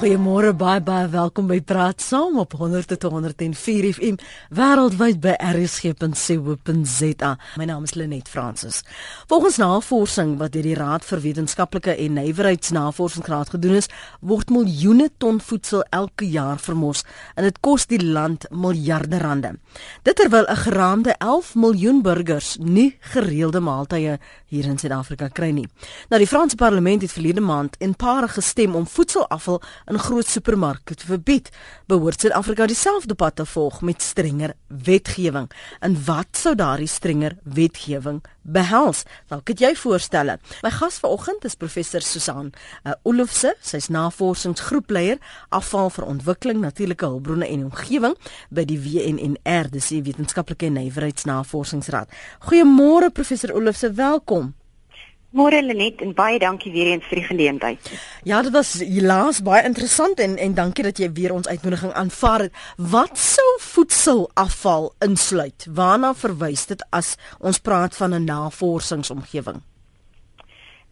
Goeiemôre baie baie welkom by Praat Saam op 100.104 FM wêreldwyd by rsg.co.za. My naam is Lenet Fransis. Volgens navorsing wat deur die Raad vir Wetenskaplike en Nywerheidsnavorsingsraad gedoen is, word miljoene ton voedsel elke jaar vermors en dit kos die land miljarde rande. Dit terwyl 'n geraamde 11 miljoen burgers nie gereelde maaltye hier in Suid-Afrika kry nie. Nou die Franse Parlement het verlede maand in pare gestem om voedselafval in groot supermarkte te verbied. Behoort Suid-Afrika dieselfde pad te volg met strenger wetgewing? En wat sou daardie strenger wetgewing behels? Dalk het jy voorstelle. My gas vanoggend is professor Susan uh, Olofse, sy's navorsingsgroepleier afval vir ontwikkeling, natuurlike hulpbronne en omgewing by die WNNR, dis die Wetenskaplike Nywerheidsnavorsingsraad. Goeiemôre professor Olofse, welkom. Môre Lenet en baie dankie weer eens vir die geleentheid. Ja, dit was helaas baie interessant en en dankie dat jy weer ons uitnodiging aanvaar het. Wat sou voedselafval insluit? Waarna verwys dit as ons praat van 'n navorsingsomgewing?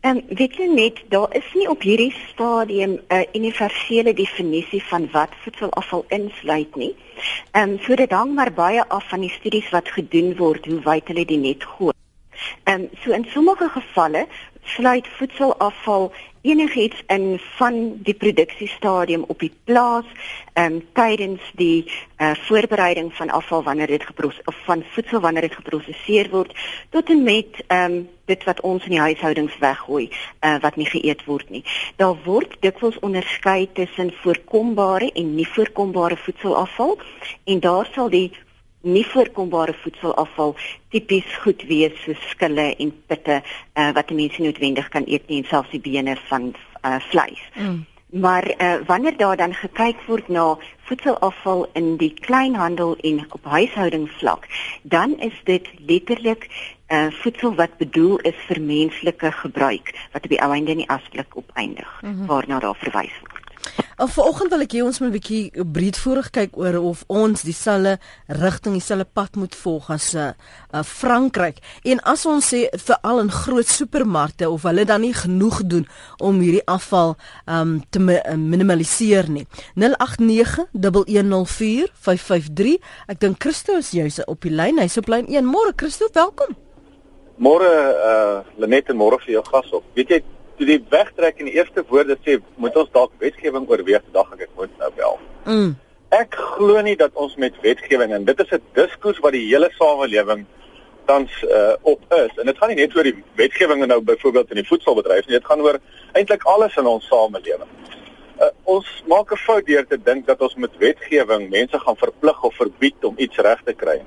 En um, weet jy net, daar is nie op hierdie stadium 'n universele definisie van wat voedselafval insluit nie. Ehm um, so dit hang maar baie af van die studies wat gedoen word hoe wyd hulle dit net gooi. Ehm um, so in sommige gevalle sluit voedselafval enigiets in van die produksiestadium op die plaas ehm um, tydens die uh, voorbereiding van afval wanneer dit geproses of van voedsel wanneer dit geproseseer word tot en met ehm um, dit wat ons in die huishoudings weggooi uh, wat nie geëet word nie. Daar word dikwels onderskei tussen voorkombare en nie voorkombare voedselafval en daar sal die nie voorkombare voedselafval tipies goed wees soos skille en pitte uh, wat mense noodwendig kan eet nie en selfs die bene van uh, vleis. Mm. Maar uh, wanneer daar dan gekyk word na voedselafval in die kleinhandel en op huishoudingsvlak, dan is dit letterlik uh, voedsel wat bedoel is vir menslike gebruik wat op die ou einde in die asblik opeindig mm -hmm. waarna daar verwys word. Of vanoggend wil ek hê ons moet 'n bietjie breedvoerig kyk oor of ons dieselfde rigting, dieselfde pad moet volg as 'n uh, uh, Frankryk. En as ons sê veral in groot supermarkte of hulle dan nie genoeg doen om hierdie afval um, te uh, minimaliseer nie. 0891104553. Ek dink Christo is juis op die lyn. Hy's op lyn 1. Môre Christo, welkom. Môre uh Lenet en môre vir jou gas op. Weet jy toe die wegtrek in die eerste woorde sê moet ons dalk wetgewing oorweeg dag ek moet nou bel. Mm. Ek glo nie dat ons met wetgewing en dit is 'n diskurs wat die hele samelewing tans uh, op is en dit gaan nie net oor die wetgewing nou byvoorbeeld in die voedselbedryf nie dit gaan oor eintlik alles in ons samelewing. Uh, ons maak 'n fout deur te dink dat ons met wetgewing mense gaan verplig of verbied om iets reg te kry.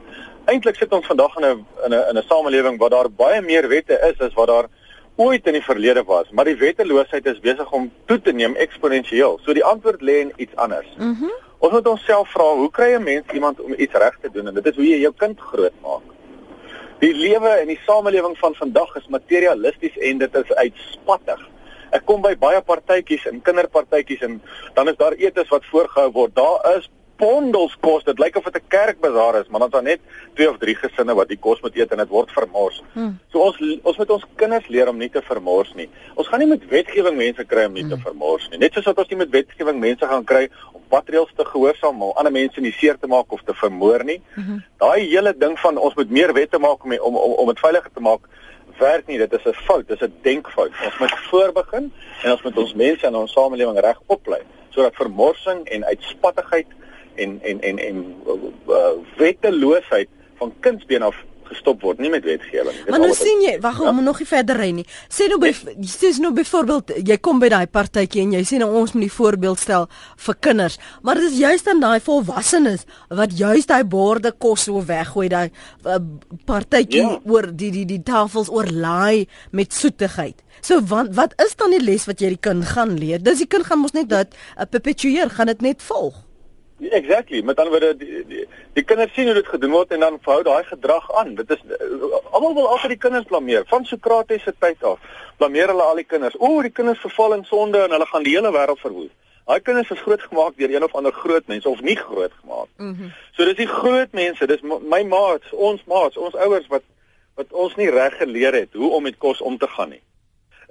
Eintlik sit ons vandag in 'n in 'n in 'n samelewing waar daar baie meer wette is as wat daar ooit in die verlede was, maar die wetteloosheid is besig om toe te neem eksponensieel. So die antwoord lê in iets anders. Mhm. Mm ons moet onsself vra, hoe kry 'n mens iemand om iets reg te doen? En dit is hoe jy jou kind grootmaak. Die lewe en die samelewing van vandag is materialisties en dit is uitspattig. Ek kom by baie partytjies en kinderpartytjies en dan is daar etes wat voorgehou word. Daar is bondels kos. Dit lyk of dit 'n kerkbazaar is, maar dan is daar net twee of drie gesinne wat die kos moet eet en dit word vermors. Hmm. So ons ons moet ons kinders leer om nie te vermors nie. Ons gaan nie met wetgewing mense kry om nie hmm. te vermors nie. Net soos wat ons nie met wetgewing mense gaan kry om patreels te gehoorsaam of ander mense nie seer te maak of te vermoor nie. Hmm. Daai hele ding van ons moet meer wette maak om om om, om dit veiliger te maak werk nie dit is 'n fout dis 'n denkfout ons moet voorbegin en ons moet ons mense in ons samelewing reg oplei sodat vermorsing en uitspattigheid en en en en uh, wetteloosheid van kindsbeen af gestop word nie met wetgewing. Maar nou sien jy, wag, ja? om nog nie verder ry nie. Sê nou by sê nou byvoorbeeld jy kom by daai partytjie en jy sê nou ons moet die voorbeeld stel vir kinders, maar dit is juist dan daai volwassenes wat juist daai borde kos so weggooi daai uh, partytjie ja. oor die die die tafels oorlaai met soetigheid. So wat wat is dan die les wat jy die kind gaan leer? Dis die kind gaan mos net dat uh, perpetueer, gaan dit net volg. Exactly. Met ander woorde die, die die kinders sien hoe dit gedoen word en dan hou daai gedrag aan. Dit is almal wil altyd die kinders blameer. Van Sokrates se tyd af blameer hulle al die kinders. O, die kinders verval in sonde en hulle gaan die hele wêreld verwoes. Daai kinders is grootgemaak deur een of ander groot mens of nie groot gemaak. Mm -hmm. So dis die groot mense, dis my maats, ons maats, ons ouers wat wat ons nie reg geleer het hoe om met kos om te gaan nie.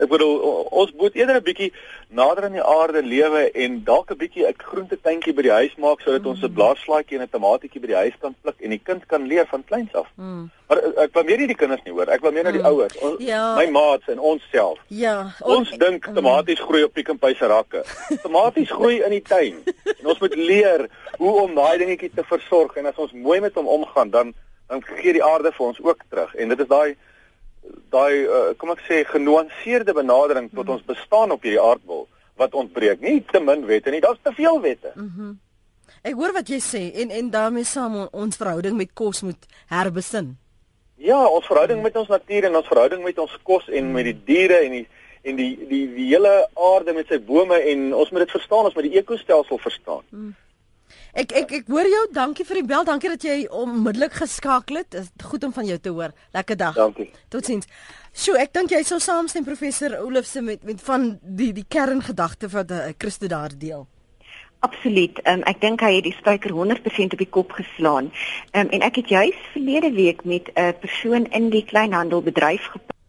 Ek bedoel ons moet eerder 'n bietjie nader aan die aarde lewe en dalk 'n bietjie 'n groentetuintjie by die huis maak sodat mm. ons 'n blaarslaatjie en 'n tomatietjie by die huis kan pluk en die kind kan leer van kleins af. Mm. Maar ek wil meer nie die kinders nie hoor. Ek wil meer na die mm. ouers. Ja. My maats en ons self. Ja. Ons dink mm. tomaties groei op Pick n Pay se rakke. Tomaties groei in die tuin. En ons moet leer hoe om daai dingetjie te versorg en as ons mooi met hom omgaan dan dan gee die aarde vir ons ook terug. En dit is daai daai uh, kom ek sê genuanceerde benadering tot mm. ons bestaan op hierdie aardbol wat ontbreek. Nie te min wette nie, daar's te veel wette. Mm -hmm. Ek hoor wat jy sê en en daarmee saam ons verhouding met kos moet herbesin. Ja, ons verhouding met ons natuur en ons verhouding met ons kos en met die diere en die en die die die hele aarde met sy bome en ons moet dit verstaan, ons moet die ekostelsel verstaan. Mm. Ek ek ek hoor jou. Dankie vir die bel. Dankie dat jy onmiddellik geskakel het. Dit is goed om van jou te hoor. Lekker dag. Dankie. Totsiens. Sjoe, ek dink jy sou saamstem professor Olofse met met van die die kerngedagte wat uh, Christo daar deel. Absoluut. Um, ek dink hy het die spyker 100% op die kop geslaan. Um, en ek het juis verlede week met 'n persoon in die kleinhandelbedryf gepraat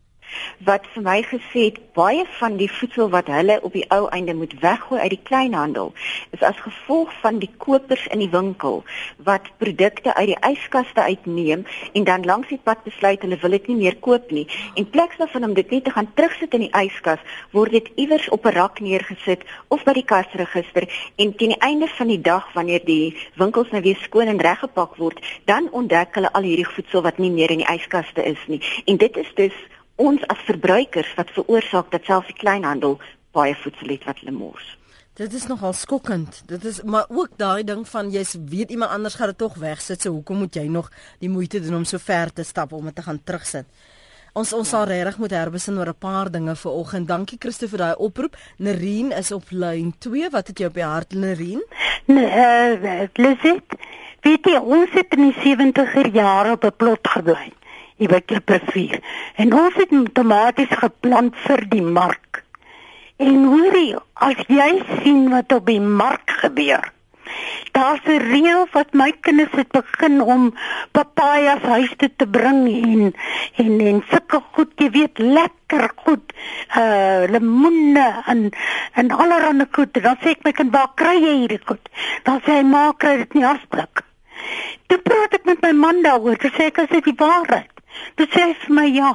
wat vir my gesê het baie van die voedsel wat hulle op die ou einde moet weggooi uit die kleinhandel is as gevolg van die kopers in die winkel wat produkte uit die yskaste uitneem en dan langs die pad besluit hulle wil dit nie meer koop nie. En plek daarvan om dit net te gaan terugsit in die yskas word dit iewers op 'n rak neergesit of by die kasregister en teen die einde van die dag wanneer die winkels nou weer skoon en reggepak word dan ontdek hulle al hierdie voedsel wat nie meer in die yskaste is nie. En dit is dus ons as verbruikers wat veroorsaak dat selfs die kleinhandel baie voedsel het wat hulle mors. Dit is nogal skokkend. Dit is maar ook daai ding van jy weet iemand anders gaan dit tog wegsit. So hoekom moet jy nog die moeite doen om so ver te stap om dit te gaan terugsit? Ons ons sal regtig moet herbesin oor 'n paar dinge vir oggend. Dankie Christo vir daai oproep. Nerien is op lyn 2. Wat het jy op die hart Nerien? Nee, uh, Lisit. Weet jy ons het in die 70er jare op 'n plot gebly hier by Klipprivier. En ons het tomaties geplant vir die mark. En hoorie, as jy sien wat op die mark gebeur. Daar's 'n reël wat my kinders het begin om papajas huis toe te bring en en en sulke goed, jy weet, lekker goed. Uh lemoene en en allerlei goed. Dan sê ek my kind, "Waar kry jy hierdie goed?" Dan sê hy, "Ma, kry dit nie afblik." Toe praat ek met my man daaroor, toe sê ek, "Is dit die waarheid?" Dit sê vir my ja.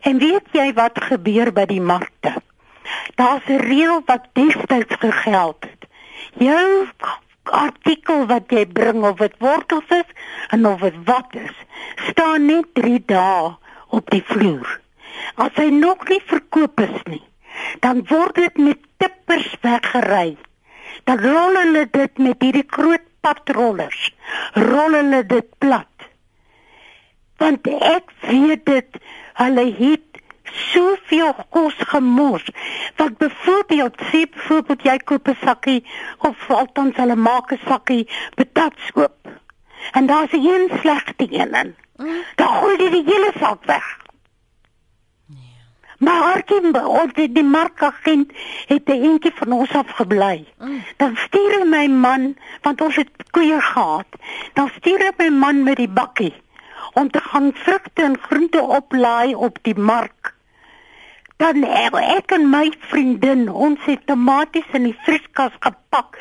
En weet jy wat gebeur by die markte? Daar's 'n reël wat destyds gegeld het. Jou artikel wat jy bring of dit wortels is en of dit wat is, staan net 3 dae op die vloer. As hy nog nie verkoop is nie, dan word dit met tippers weggery. Dan rol hulle dit met hierdie groot patrollers. Rol hulle dit plat want ek weet dit hulle het soveel kos gemors wat byvoorbeeld sê byvoorbeeld jy koop 'n sakkie of althans hulle maak 'n sakkie patatskoop en daar's 'n een slegte een in dan gooi jy die hele sak weg nee. Maar Arkin, ons het die markagent het 'n eentjie van ons af gebly. Mm. Dan stuur my man, want ons het koeie gehad. Dan stuur my man met die bakkie om te gaan vrugte en groente oplaai op die mark. Dan ek en my vriendin, ons het tomaties in die vrieskas gepak.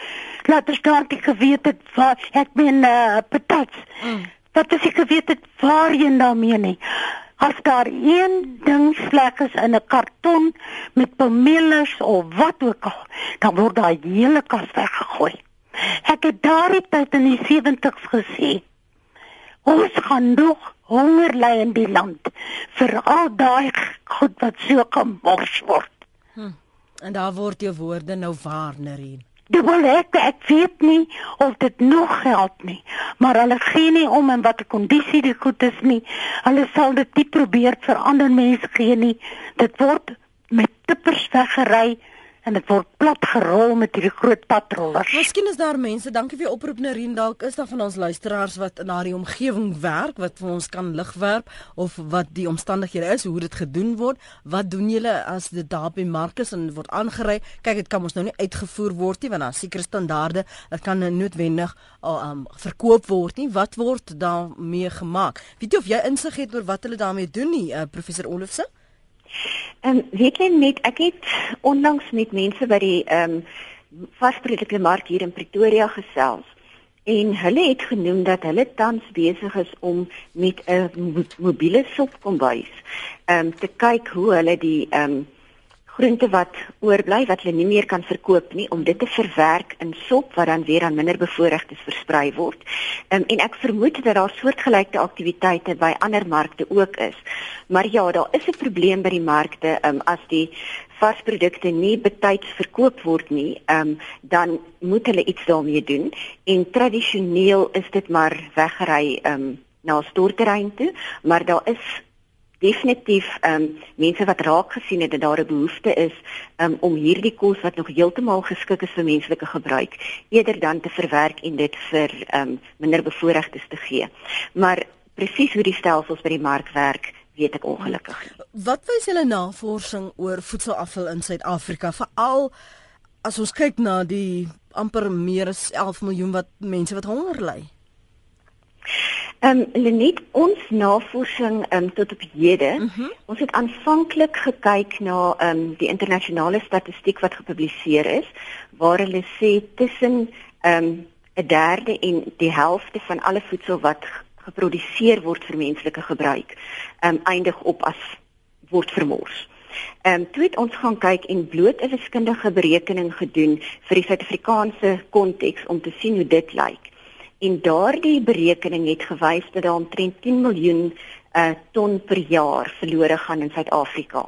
Laat ons daar die geweet het waar ek ben uh, patats. Mm. Dat as ek geweet het waar jy daarmee nie. As daar een ding sleg is in 'n karton met pomelos of wat ook al, dan word daai hele kas weggegooi. Ek het daardie tyd in die 70's gesê. Ons gaan nog honger ly in die land vir al daai goed wat so gemors word. Hm. En daar word jou woorde nou waar, Nerien. Dit wil ek ek weet nie of dit nog geld nie, maar hulle gee nie om in watter kondisie die goed is nie. Hulle sal dit nie probeer vir ander mense gee nie. Dit word met tippers weggery en dit word plat gerol met hierdie groot patrollers. Miskien is daar mense, dankie vir die oproep Nerien, dalk is daar van ons luisteraars wat na die omgewing werk wat vir ons kan lig werp of wat die omstandighede is, hoe dit gedoen word. Wat doen julle as dit daar by Markus en word aangery? Kyk, dit kan ons nou nie uitgevoer word nie want daar seker standaarde, dit kan noodwendig um, verkoop word nie. Wat word daarmee gemaak? Weet jy of jy insig het oor wat hulle daarmee doen nie, uh, professor Olofse? Ehm um, weet jy net ek het onlangs met mense by die ehm um, varsprodukte mark hier in Pretoria gesels en hulle het genoem dat hulle tans besig is om met 'n mobiele sopkombuis ehm um, te kyk hoe hulle die ehm um, groente wat oorbly wat hulle nie meer kan verkoop nie om dit te verwerk in sop wat dan weer aan minder bevoorregtes versprei word. Um, en ek vermoed dat daar soortgelyke aktiwiteite by ander markte ook is. Maar ja, daar is 'n probleem by die markte um, as die varsprodukte nie betyds verkoop word nie, um, dan moet hulle iets daarmee doen en tradisioneel is dit maar weggery um, na storterrein toe, maar daar is definitief ehm um, mense wat raak gesien het dat daar 'n behoefte is um, om hierdie kos wat nog heeltemal geskik is vir menslike gebruik eerder dan te verwerk en dit vir ehm um, minder bevoorregtes te gee. Maar presies hoe die stelsels by die mark werk weet ek ongelukkig. Wat wys julle navorsing oor voedselafval in Suid-Afrika veral as ons kyk na die amper meer as 11 miljoen wat mense wat honger ly? Ehm um, Lenet ons navorsing ehm um, tot op hede. Mm -hmm. Ons het aanvanklik gekyk na ehm um, die internasionale statistiek wat gepubliseer is waar hulle sê tussen ehm um, 'n derde en die helfte van alle voedsel wat geproduseer word vir menslike gebruik ehm um, eindig op as word vermors. Ehm um, toe het ons gaan kyk en bloot 'n wiskundige berekening gedoen vir die Suid-Afrikaanse konteks om te sien hoe dit lyk. En daardie berekening het gewys dat daar omtrent 10 miljoen uh, ton per jaar verlore gaan in Suid-Afrika.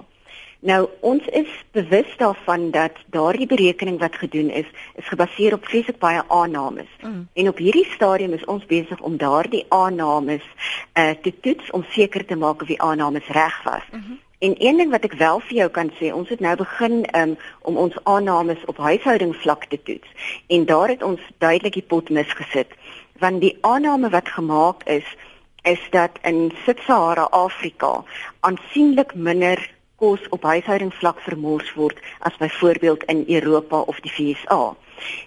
Nou ons is bewus daarvan dat daardie berekening wat gedoen is, is gebaseer op vreeslik baie aannames. Mm. En op hierdie stadium is ons besig om daardie aannames uh, te toets om seker te maak of die aannames reg was. Mm -hmm. En een ding wat ek wel vir jou kan sê, ons het nou begin um, om ons aannames op huishoudingsvlak te toets. En daar het ons duidelik die pot misgesit want die aanname wat gemaak is is dat in Sub-Sahara Afrika aansienlik minder kos op huishoudingsvlak vermors word as byvoorbeeld in Europa of die VSA.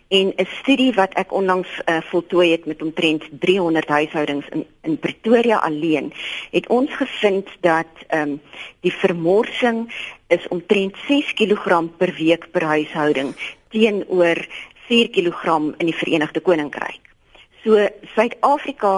En 'n studie wat ek onlangs uh, voltooi het met omtrent 300 huishoudings in in Pretoria alleen, het ons gevind dat ehm um, die vermorsing is omtrent 6 kg per week per huishouding teenoor 4 kg in die Verenigde Koninkryk. So Suid-Afrika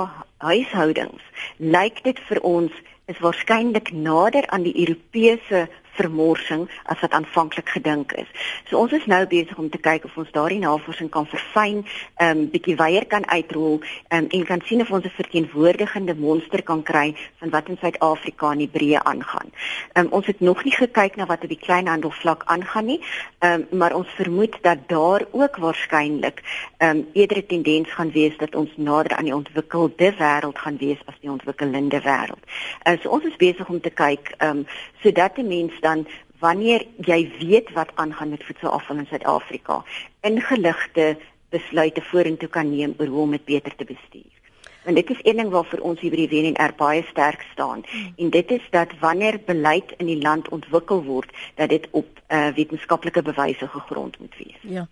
huishoudings lyk dit vir ons is waarskynlik nader aan die Europese vermorsing as wat aanvanklik gedink is. So ons is nou besig om te kyk of ons daardie navorsing kan verfyn, ehm um, bietjie weier kan uitrol um, en kan sien of ons 'n verteenwoordigende monster kan kry van wat in Suid-Afrika in die breë aangaan. Ehm um, ons het nog nie gekyk na wat op die kleinhandel vlak aangaan nie, ehm um, maar ons vermoed dat daar ook waarskynlik ehm um, eerder 'n tendens gaan wees dat ons nader aan die ontwikkelde wêreld gaan wees as die ontwikkelende wêreld. Uh, so ons is besig om te kyk ehm um, sodat die mense dan wanneer jy weet wat aangaan met voedselafval in Suid-Afrika, ingeligte besluite vorentoe kan neem oor hoe om dit beter te bestuur. En dit is een ding waarvoor ons hier by die WNR baie sterk staan. En dit is dat wanneer beleid in die land ontwikkel word, dat dit op uh, wetenskaplike bewyse gegrond moet wees. Ja.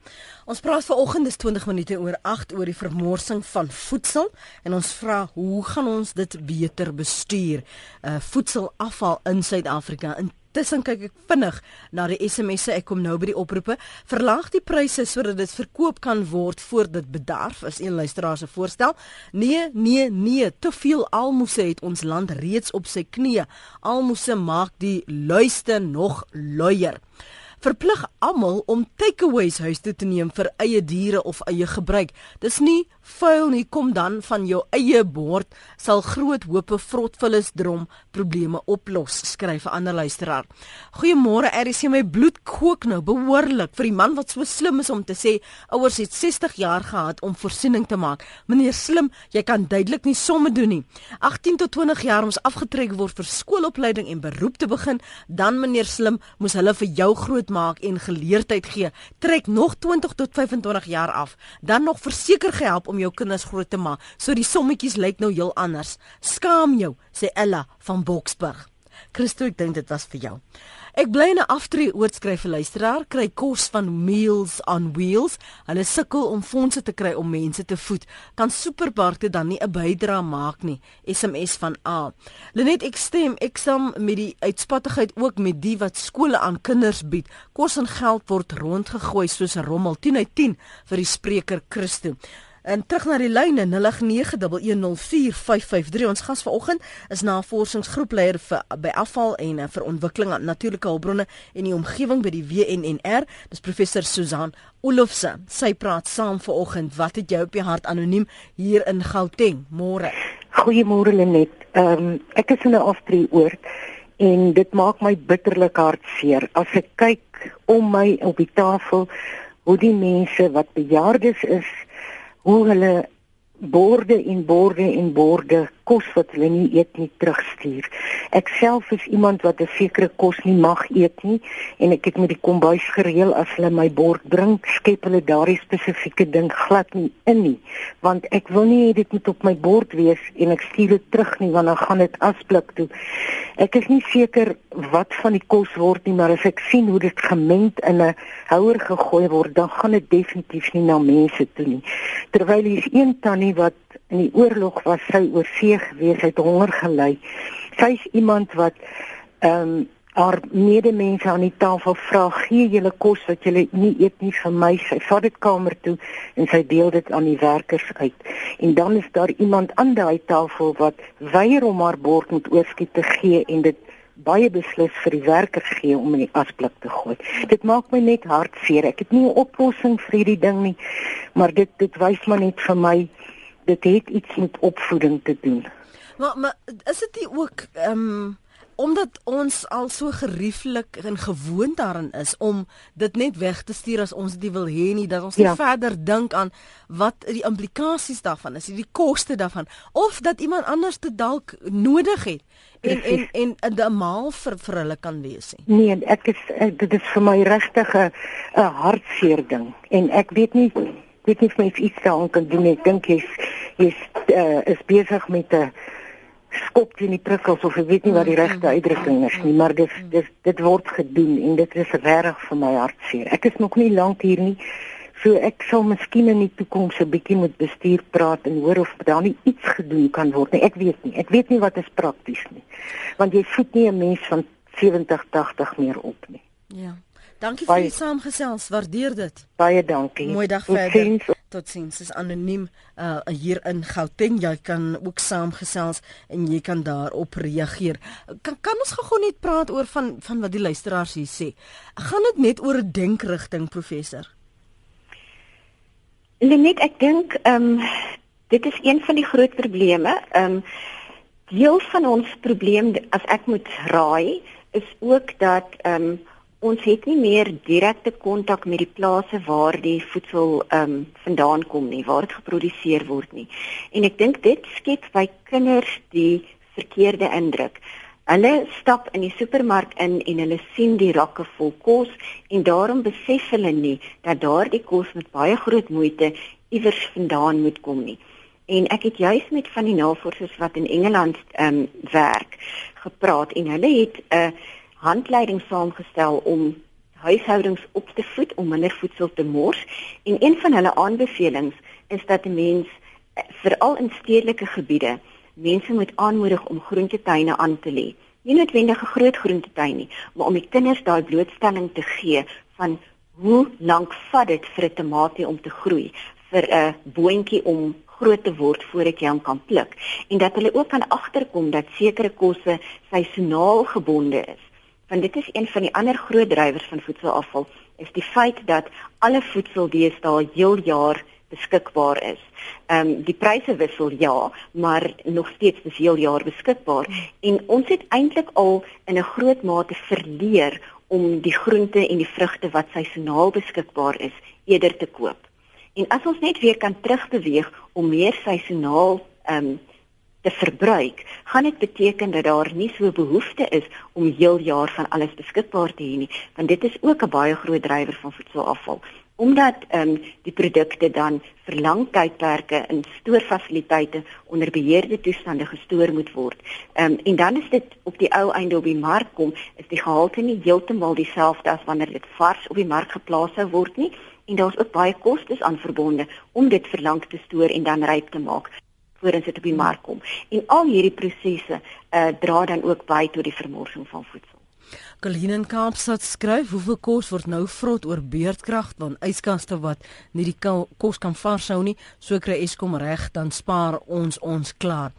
Ons praat vanoggend dis 20 minute oor 8 oor die vermorsing van voedsel en ons vra hoe gaan ons dit beter bestuur? Uh voedselafval in Suid-Afrika in Intussen kyk ek vinnig na die SMS'e. Ek kom nou by die oproepe. Verlaag die pryse sodat dit verkoop kan word voor dit bedarf, is een luisteraar se voorstel. Nee, nee, nee, te veel almoses het ons land reeds op sy knieë. Almoses maak die luiste nog luier verplig almal om takeaways huis toe te neem vir eie diere of eie gebruik. Dis nie vuil nie, kom dan van jou eie bord sal groot hope vrotvullis drom probleme oplos, skryf 'n ander luisteraar. Goeiemôre, RC my bloed kook nou behoorlik vir die man wat so slim is om te sê ouers het 60 jaar gehad om voorsiening te maak. Meneer Slim, jy kan duidelik nie somme doen nie. 18 tot 20 jaar om afgetrek word vir skoolopleiding en beroep te begin, dan meneer Slim moes hulle vir jou groot maak en geleerdheid gee. Trek nog 20 tot 25 jaar af, dan nog verseker gehelp om jou kinders groot te maak. So die sommetjies lyk nou heel anders. Skaam jou, sê Ella van Boksburg. Christo, ek dink dit was vir jou. Ek bly in 'n aftree oorskryf vir luisteraar, kry kos van Meals on Wheels. Hulle sukkel om fondse te kry om mense te voed. Kan supermarkte dan nie 'n bydrae maak nie? SMS van A. Lenet ek stem, ek stem met die uitspattigheid ook met die wat skole aan kinders bied. Kos en geld word rondgegooi soos 'n rommel 10 uit 10 vir die spreker Christo. En terug na die lyne 0891104553. Ons gas vanoggend is navorsingsgroepleier vir by afval en uh, vir ontwikkeling aan natuurlike hulpbronne en die omgewing by die WNNR. Dis professor Susan Olofse. Sy praat saam vanoggend. Wat het jou op die hart anoniem hier in Gauteng? Môre. Goeiemôre Lenet. Ehm um, ek is in 'n aftree oor en dit maak my bitterlik hartseer as ek kyk om my op die tafel hoe die mense wat bejaardes is hoe hulle borde en borde en borde kos wat hulle nie eet nie terugstuur. Ek self is iemand wat 'n sekere kos nie mag eet nie en ek het met die kombuis gereël as hulle my bord bring, skep hulle daardie spesifieke ding glad nie in nie, want ek wil nie dit moet op my bord wees en ek stuur dit terug nie want dan gaan dit asblik toe. Ek is nie seker wat van die kos word nie, maar as ek sien hoe dit gemeng in 'n houer gegooi word, dan gaan dit definitief nie na mense toe nie. Terwyl hier is een tannie wat in die oorlog was sy oor see gewees, het honger gely. Sy's iemand wat ehm um, haar medemense aan die tafel vra gee julle kos wat julle nie eet nie vir my sy vat dit kamer toe en sy deel dit aan die werkers uit en dan is daar iemand aan daai tafel wat weier om haar bord met oorskiet te gee en dit baie beslis vir die werkers gee om in die asblik te gooi. Dit maak my net hartseer. Ek het nie 'n oplossing vir hierdie ding nie, maar dit dit wys maar net vir my dit het iets met opvoeding te doen. Maar maar is dit nie ook ehm um, omdat ons al so gerieflik en gewoond daarin is om dit net weg te stuur as ons dit wil hê nie dat ons ja. nie verder dink aan wat die implikasies daarvan is, die koste daarvan of dat iemand anders dit dalk nodig het en en en 'n maal vir vir hulle kan wees nie. Nee, ek is ek, dit is vir my regtig 'n hartseer ding en ek weet nie weet nie of mens iets daaraan kan doen. Ek dink jy's jy's uh, is besig met 'n skop teen die prikkels of ek weet nie wat die regte uitdrukking is nie, maar dit dit dit word gedoen en dit is reg vir my hartseer. Ek is nog nie lank hier nie. So ek sal miskien in die toekoms 'n bietjie met bestuur praat en hoor of daar nie iets gedoen kan word nie. Ek weet nie. Ek weet nie wat is prakties nie. Want jy voed nie 'n mens van 70, 80 meer op nie. Ja. Dankie vir die saamgesels. Waardeer dit. Baie dankie. Mooi dag verder. Totsiens. Dis anoniem uh hier in Gauteng. Jy kan ook saamgesels en jy kan daarop reageer. Kan kan ons gou net praat oor van van wat die luisteraars hier sê. Gaan dit net oor 'n denkrigting professor? Lenet, ek dink ehm um, dit is een van die groot probleme. Ehm um, deel van ons probleem as ek moet raai is ook dat ehm um, ons het nie meer direkte kontak met die plase waar die voedsel ehm um, vandaan kom nie, waar dit geproduseer word nie. En ek dink dit skep by kinders die verkeerde indruk. Hulle stap in die supermark in en hulle sien die rakke vol kos en daarom besef hulle nie dat daardie kos met baie groot moeite iewers vandaan moet kom nie. En ek het juis met van die navorsers wat in Engeland ehm um, werk gepraat en hulle het 'n uh, handleiding saamgestel om huishoudings op te voed om minder voedsel te mors. En een van hulle aanbevelings is dat 'n mens eh, veral in stedelike gebiede mense moet aanmoedig om groentetuine aan te lê. Nie noodwendig 'n groot groentetuin nie, maar om die kinders daai blootstelling te gee van hoe lank vat dit vir 'n tamatie om te groei, vir 'n boontjie om groot te word voordat jy hom kan pluk. En dat hulle ook kan agterkom dat sekere kosse seisoonaal gebonde is want dit is een van die ander groot drywers van voedselafval is die feit dat alle voedsel deesdae heel jaar beskikbaar is. Ehm um, die pryse wissel ja, maar nog steeds is heel jaar beskikbaar en ons het eintlik al in 'n groot mate verleer om die groente en die vrugte wat seisoonaal beskikbaar is eerder te koop. En as ons net weer kan terugbeweeg om meer seisoonaal ehm um, te verbruik, gaan dit beteken dat daar nie so behoefte is om heel jaar van alles beskikbaar te hê nie, want dit is ook 'n baie groot drywer van voedselafval. omdat ehm um, die produkte dan vir lang tydperke in stoorfasiliteite onder beheerde toestande gestoor moet word. Ehm um, en dan is dit op die ou einde op die mark kom, is die gehalte nie heeltemal dieselfde as wanneer dit vars op die mark geplaas sou word nie en daar's ook baie kostes aan verbonde om dit vir lank te stoor en dan ryp te maak voordat dit op die mark kom. En al hierdie prosesse uh, dra dan ook by tot die vermorsing van voedsel. Colleen in Kaapstad skryf hoeveel kos word nou vrot oor beurtkrag van yskaste wat nie die kos kan varshou nie. So kry Eskom reg dan spaar ons ons klaar.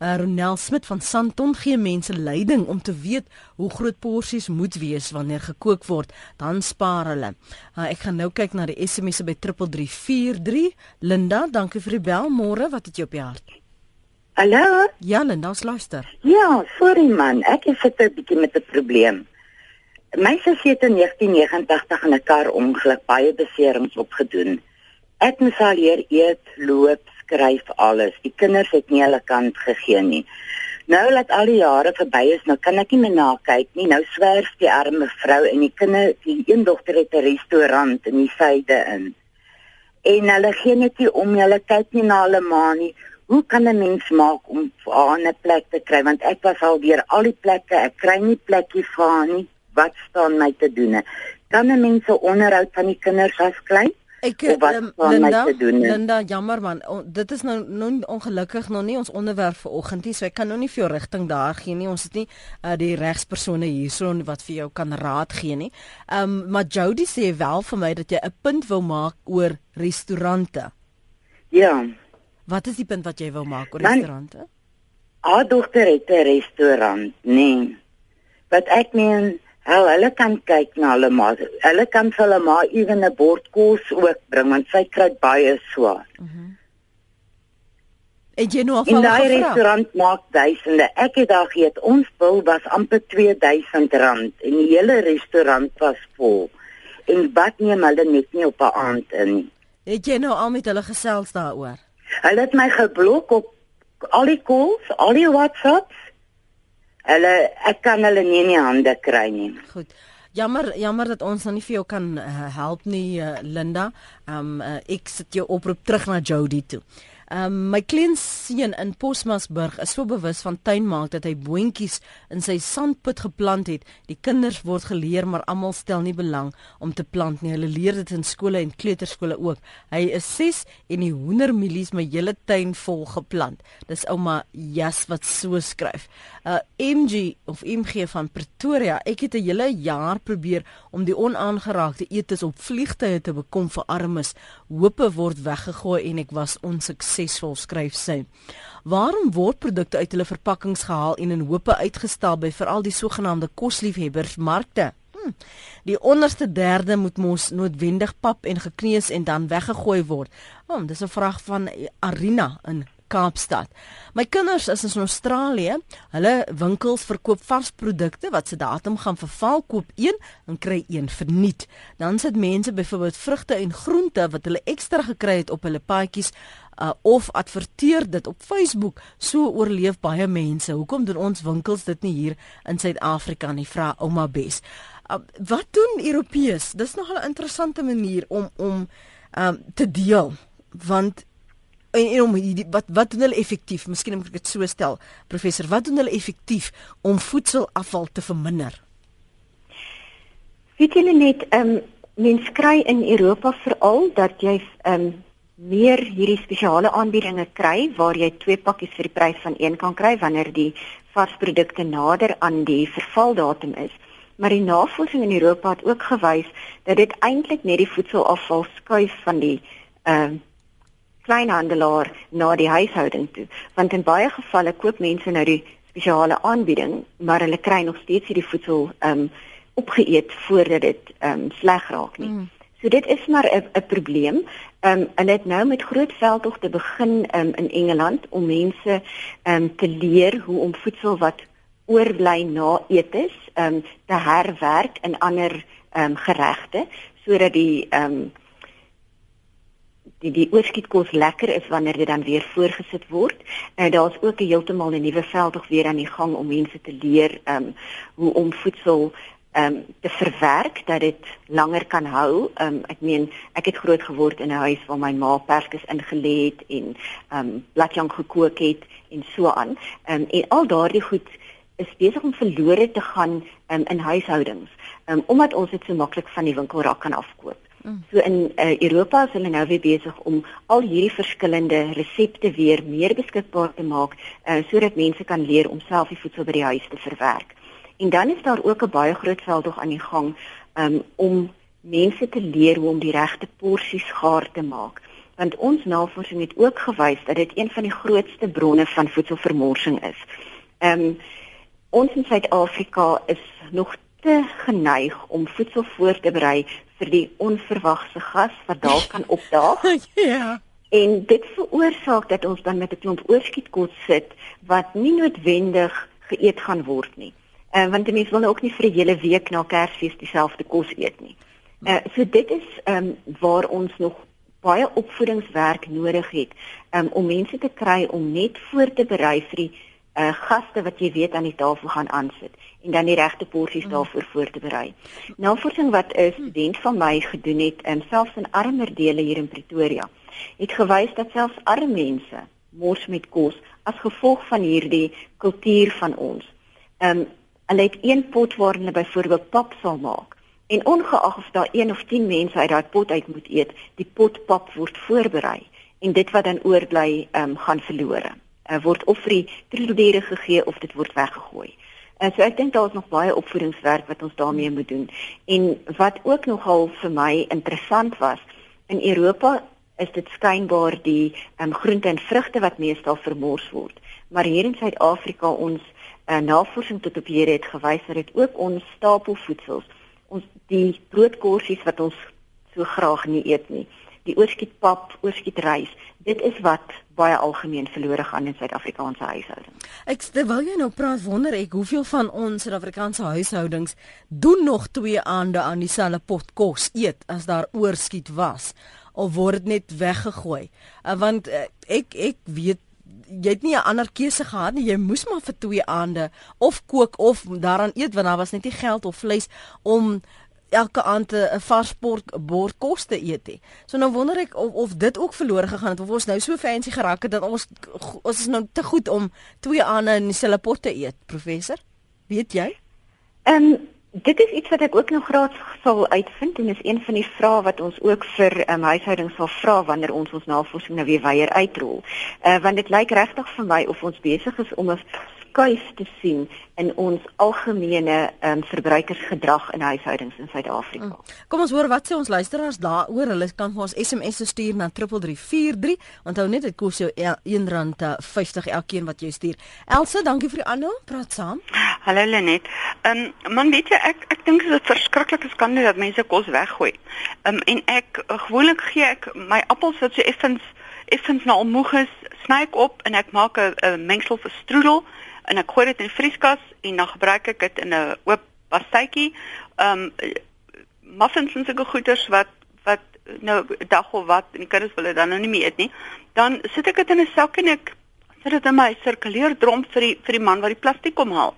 Uh, Ronel Smit van Santon gee mense leiding om te weet hoe groot porsies moet wees wanneer gekook word, dan spaar hulle. Uh, ek gaan nou kyk na die SMS'e by 3343. Linda, dankie vir die bel. Môre, wat het jy op die hart? Hallo? Ja, Linda, luister. Ja, sorry man, ek het 'n bietjie met 'n probleem. My sussie het in 1989 in 'n kar ongeluk baie beserings opgedoen. Ek moes al leer eet, loop, skryf alles. Die kinders het nie hulle kant gegee nie. Nou dat al die jare verby is, nou kan ek nie meer na kyk nie. Nou swerf die arme vrou en die kinders, die een dogter het 'n restaurant in die suide in. En hulle gee net nie om hulle kyk nie na hulle ma nie. Hoe kan 'n mens maak om 'n plek te kry want ek was al deur al die plekke, ek kry nie plekkie vir haar nie wat staan my te doen? Kan 'n mens 'n onderhoud van die kinders as klein? Ek um, Linda, Linda, jammer man, o, dit is nou nou ongelukkig nog nie ons onderwerp vir oggend nie, so ek kan nou nie vir jou rigting daar gee nie. Ons het nie uh, die regspersone hierson wat vir jou kan raad gee nie. Ehm um, maar Jody sê wel vir my dat jy 'n punt wou maak oor restaurante. Ja. Wat is die punt wat jy wou maak oor restaurante? Haar dogter het 'n restaurant, nee. Wat ek meen Hel, hulle kan kyk na hulle ma. Hulle kan vir hulle ma ewen 'n bord kos ook bring want sy kry baie swaar. Mhm. Mm en jy nou afval. Die restaurant maak duisende. Ek het daar geëet. Ons bil was amper R2000 en die hele restaurant was vol. En wat neem hulle net nie op 'n aand in. Het jy nou al met hulle gesels daaroor? Hulle het my geblok op al die calls, al die WhatsApps Hulle ek kan hulle nie in die hande kry nie. Goed. Jammer, jammer dat ons nou nie vir jou kan uh, help nie, uh, Linda. Um uh, ek sit jou oproep terug na Jody toe. Um, my kleinseun in Posmasburg is so bewus van tuinmaak dat hy boontjies in sy sandput geplant het. Die kinders word geleer, maar almal stel nie belang om te plant nie. Hulle leer dit in skole en kleuterskole ook. Hy is 6 en die hoendermielies my hele tuin vol geplant. Dis ouma Jas wat so skryf. Uh MG of MG van Pretoria. Ek het 'n hele jaar probeer om die onaangeraakte etes op vliegtye te bekom vir armes. Hoope word weggegooi en ek was onsuksesvol suksesvol, skryf sy. Waarom word produkte uit hulle verpakkings gehaal en in hope uitgestal by veral die sogenaamde kosliefhebbersmarkte? Hm. Die onderste derde moet mos noodwendig pap en gekneus en dan weggegooi word. Oh, dis 'n vraag van Arina in Kaapstad. My kinders is in Australië. Hulle winkels verkoop varsprodukte wat se datum gaan verval, koop een en kry een verniet. Dan sit mense byvoorbeeld vrugte en groente wat hulle ekstra gekry het op hulle paadjies uh, of adverteer dit op Facebook. So oorleef baie mense. Hoekom doen ons winkels dit nie hier in Suid-Afrika nie? Vra ouma Bes. Uh, wat doen Europeërs? Dis nog 'n interessante manier om om um, te deel want en, en om die, wat wat doen hulle effektief? Miskien moet ek dit so stel, professor, wat doen hulle effektief om voedselafval te verminder? Weet julle net, ehm um, mens kry in Europa veral dat jy ehm um, meer hierdie spesiale aanbiedinge kry waar jy twee pakkies vir die prys van een kan kry wanneer die varsprodukte nader aan die vervaldatum is. Maar die navorsing in Europa het ook gewys dat dit eintlik net die voedselafval skuif van die ehm uh, kleinhandelaar na die huishouding toe want in baie gevalle koop mense nou die spesiale aanbieding maar hulle kry nog steeds hierdie voedsel ehm um, opgeëet voordat dit ehm um, sleg raak nie. Mm. So dit is maar 'n probleem. Ehm um, en dit nou met groot veldtogte begin um, in Engeland om mense ehm um, te leer hoe om voedsel wat oorbly na etes ehm um, te herwerk in ander ehm um, geregte sodat die ehm um, die oorskietkos lekker is wanneer dit dan weer voorgesit word. En daar's ook 'n heeltemal 'n nuwe veld tog weer aan die gang om mense te leer um hoe om voedsel um te verwerk dat dit langer kan hou. Um ek meen ek het groot geword in 'n huis waar my ma perskes ingelê het en um bladjang gekook het en so aan. Um en al daardie goed is besig om verlore te gaan um, in huishoudings. Um omdat ons dit so maklik van die winkelrak kan afkoop. Mm. So in uh, Europa is hulle nou weer besig om al hierdie verskillende resepte weer meer beskikbaar te maak uh, sodat mense kan leer om self die voedsel by die huis te verwerk. En dan is daar ook 'n baie groot veldtog aan die gang um, om mense te leer hoe om die regte porsies gaar te maak. Want ons navorsing het ook gewys dat dit een van die grootste bronne van voedselvermorsing is. Ehm um, ons in Suid-Afrika is nog te geneig om voedsel voor te berei vir die onverwagse gas wat dalk kan opdaag. ja. En dit veroorsaak dat ons dan met 'n klomp oorskietkos sit wat nie noodwendig geëet gaan word nie. Uh, want die mense wil nou ook nie vir 'n hele week na Kersfees dieselfde kos eet nie. Uh, so dit is ehm um, waar ons nog baie opvoedingswerk nodig het um, om mense te kry om net voor te berei vir die uh, gaste wat jy weet aan die tafel gaan aansit en dan die regte porsies daarvoor voor te berei. Navorsing wat 'n student van my gedoen het, um, selfs in armer dele hier in Pretoria, het gewys dat selfs arme mense mors met kos as gevolg van hierdie kultuur van ons. Ehm um, Hulle het een pot waarin hulle byvoorbeeld pap sal maak. En ongeag of daar 1 of 10 mense uit daai pot uit moet eet, die pot pap word voorberei en dit wat dan oorbly, ehm um, gaan verlore. Uh, word of vir die troeteldiere gegee of dit word weggegooi. Uh, so ek dink daar is nog baie opvoedingswerk wat ons daarmee moet doen. En wat ook nogal vir my interessant was, in Europa is dit skynbaar die um, groente en vrugte wat meestal vermors word. Maar hier in Suid-Afrika ons uh, navorsing tot op hier het gewys dat dit ook ons stapelvoedsels, ons die broodkorsies wat ons so graag nie eet nie, die oorskietpap, oorskietrys, dit is wat baie algemeen verlore gaan in Suid-Afrikaanse huishoudings. Ek terwyl jy nou praat, wonder ek hoeveel van ons Suid-Afrikaanse huishoudings doen nog twee aande aan dieselfde pot kos eet as daar oorskiet was of word dit net weggegooi? Uh, want uh, ek ek weet jy het nie 'n ander keuse gehad nie. Jy moes maar vir twee aande of kook of daaraan eet want daar was net nie geld of vleis om elke aand 'n vars bord kos te eet nie. So nou wonder ek of of dit ook verlore gegaan het of ons nou so fancy geraak het dat ons ons is nou te goed om twee aande in dieselfde pot te eet, professor? Weet jy? Ehm um, Dit is iets wat ek ook nog graag sal uitvind en is een van die vrae wat ons ook vir um, huishoudings sal vra wanneer ons ons navorsing nou weer weier uitrol. Uh want dit lyk regtig vir my of ons besig is om 'n skuif te sien in ons algemene um, verbruikersgedrag in huishoudings in Suid-Afrika. Mm. Kom ons hoor wat sê ons luisteraars daaroor. Hulle kan vir ons SMS stuur na 3343. Onthou net dit kos jou R1.50 elkeen wat jy stuur. Elsa, dankie vir die aanhou. Praat saam. Hallo Lenet. Ehm um, man weet jy ek ek dink dit is verskriklik skande dat mense kos weggooi. Ehm um, en ek uh, gewoonlik gee ek my appels wat so effens effens nou moeg is, sny ek op en ek maak 'n mengsel vir stroodel en ek gooi dit in vrieskas en dan gebruik ek dit in 'n oop pastytjie. Ehm um, muffins en sulke goeders wat wat nou dag of wat en die kinders wil dit dan nou nie meer eet nie. Dan sit ek dit in 'n sak en ek sit dit in my sirkuleer drom vir die vir die man wat die plastiek kom haal.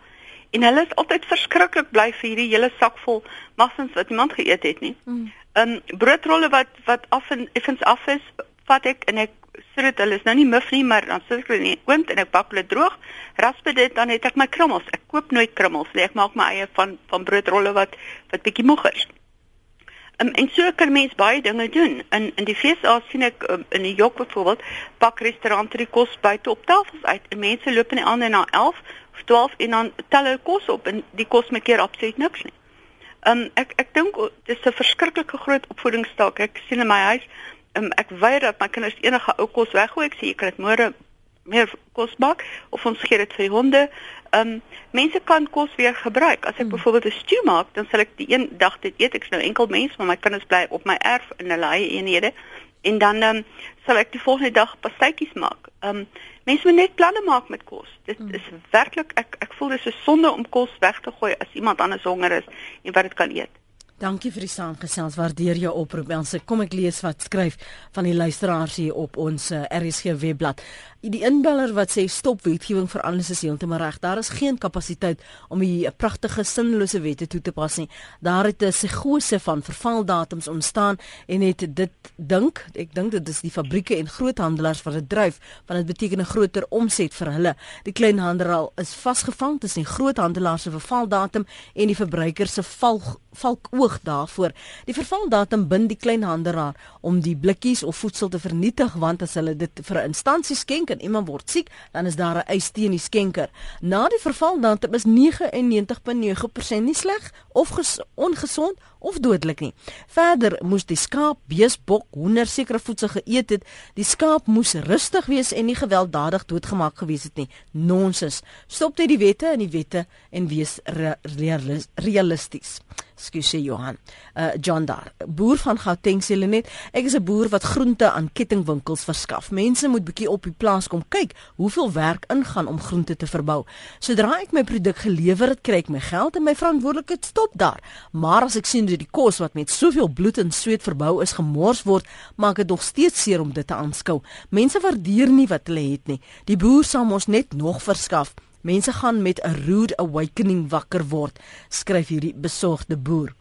En hulle is altyd verskriklik bly vir hierdie hele sak vol muffins wat iemand geëet het nie. Mm. Ehm mm. um, broodrolle wat wat af en effens af is, vat ek en ek sodat hulle is nou nie muf nie, maar dan sit ek hulle in die oond en ek bak hulle droog. Rasp dit dan het ek my krummels. Ek koop nooit krummels nie. Ek maak my eie van van broodrolle wat wat bietjie moeg is. Um, en so kan mens baie dinge doen. In in die FSA sien ek um, in New York byvoorbeeld, pak restaurante die kos buite op tafels uit en mense loop in die aande na 11 of 12 en dan tel hulle kos op en die kos maak keer absoluut niks nie. Um, ek ek dink dit is 'n verskriklike groot opvoedingsstaak. Ek sien in my huis um, ek weier dat my kinders enige ou kos weggooi. Ek sê jy kan dit môre meer kos bak of ons gee dit vir die honde. Ehm um, mense kan kos weer gebruik. As ek mm. byvoorbeeld 'n stew maak, dan sal ek die een dag dit eet. Ek's nou enkel mens, maar my kinders bly op my erf in hulle eie eenhede en dan ehm um, sal ek die volgende dag pastytjies maak. Ehm um, mense moet net planne maak met kos. Dit mm. is werklik ek ek voel dis 'n sonde om kos weg te gooi as iemand anders honger is en wat dit kan eet. Dankie vir die saamgesels. Waardeer jou oproep. Ons kom ek lees wat skryf van die luisteraars hier op ons eh, RSG webblad. Die inbeller wat sê stop wetgewing vir alles is heeltemal reg. Daar is geen kapasiteit om die pragtige sinlose wette toe te pas nie. Daar het 'n psigose van vervaldatums ontstaan en het dit dink, ek dink dit is die fabrieke en groothandelaars wat dit dryf, want dit beteken 'n groter omset vir hulle. Die kleinhandelaar is vasgevang tussen die groothandelaars se vervaldatum en die verbruiker se val valkoog daarvoor. Die vervaldatum bind die kleinhandelaar om die blikkies of voedsel te vernietig want as hulle dit vir 'n instansie skenk en iemand word siek, dan is daar 'n eis teen die skenker. Na die vervaldatum is 99.9% nie sleg of ongesond of dodelik nie. Verder moes die skaap, bees, bok, hoender sekere voedsel geëet het. Die skaap moes rustig wees en nie gewelddadig doodgemaak gewees het nie. Nonsens. Stop net die wette en die wette en wees realisties. Skusie Johan. Uh John daar. Boer van Gauteng sê hulle net, ek is 'n boer wat groente aan kettingwinkels verskaf. Mense moet bietjie op die plaas kom kyk hoeveel werk ingaan om groente te verbou. Sodra ek my produk gelewer het, kry ek my geld en my verantwoordelikheid stop daar. Maar as ek sien dat die kos wat met soveel bloed en sweet verbou is gemors word, maak dit nog steeds seer om dit te aanskou. Mense waardeer nie wat hulle het nie. Die boer sal ons net nog verskaf. Mense gaan met 'n rude awakening wakker word, skryf hierdie besorgde boer.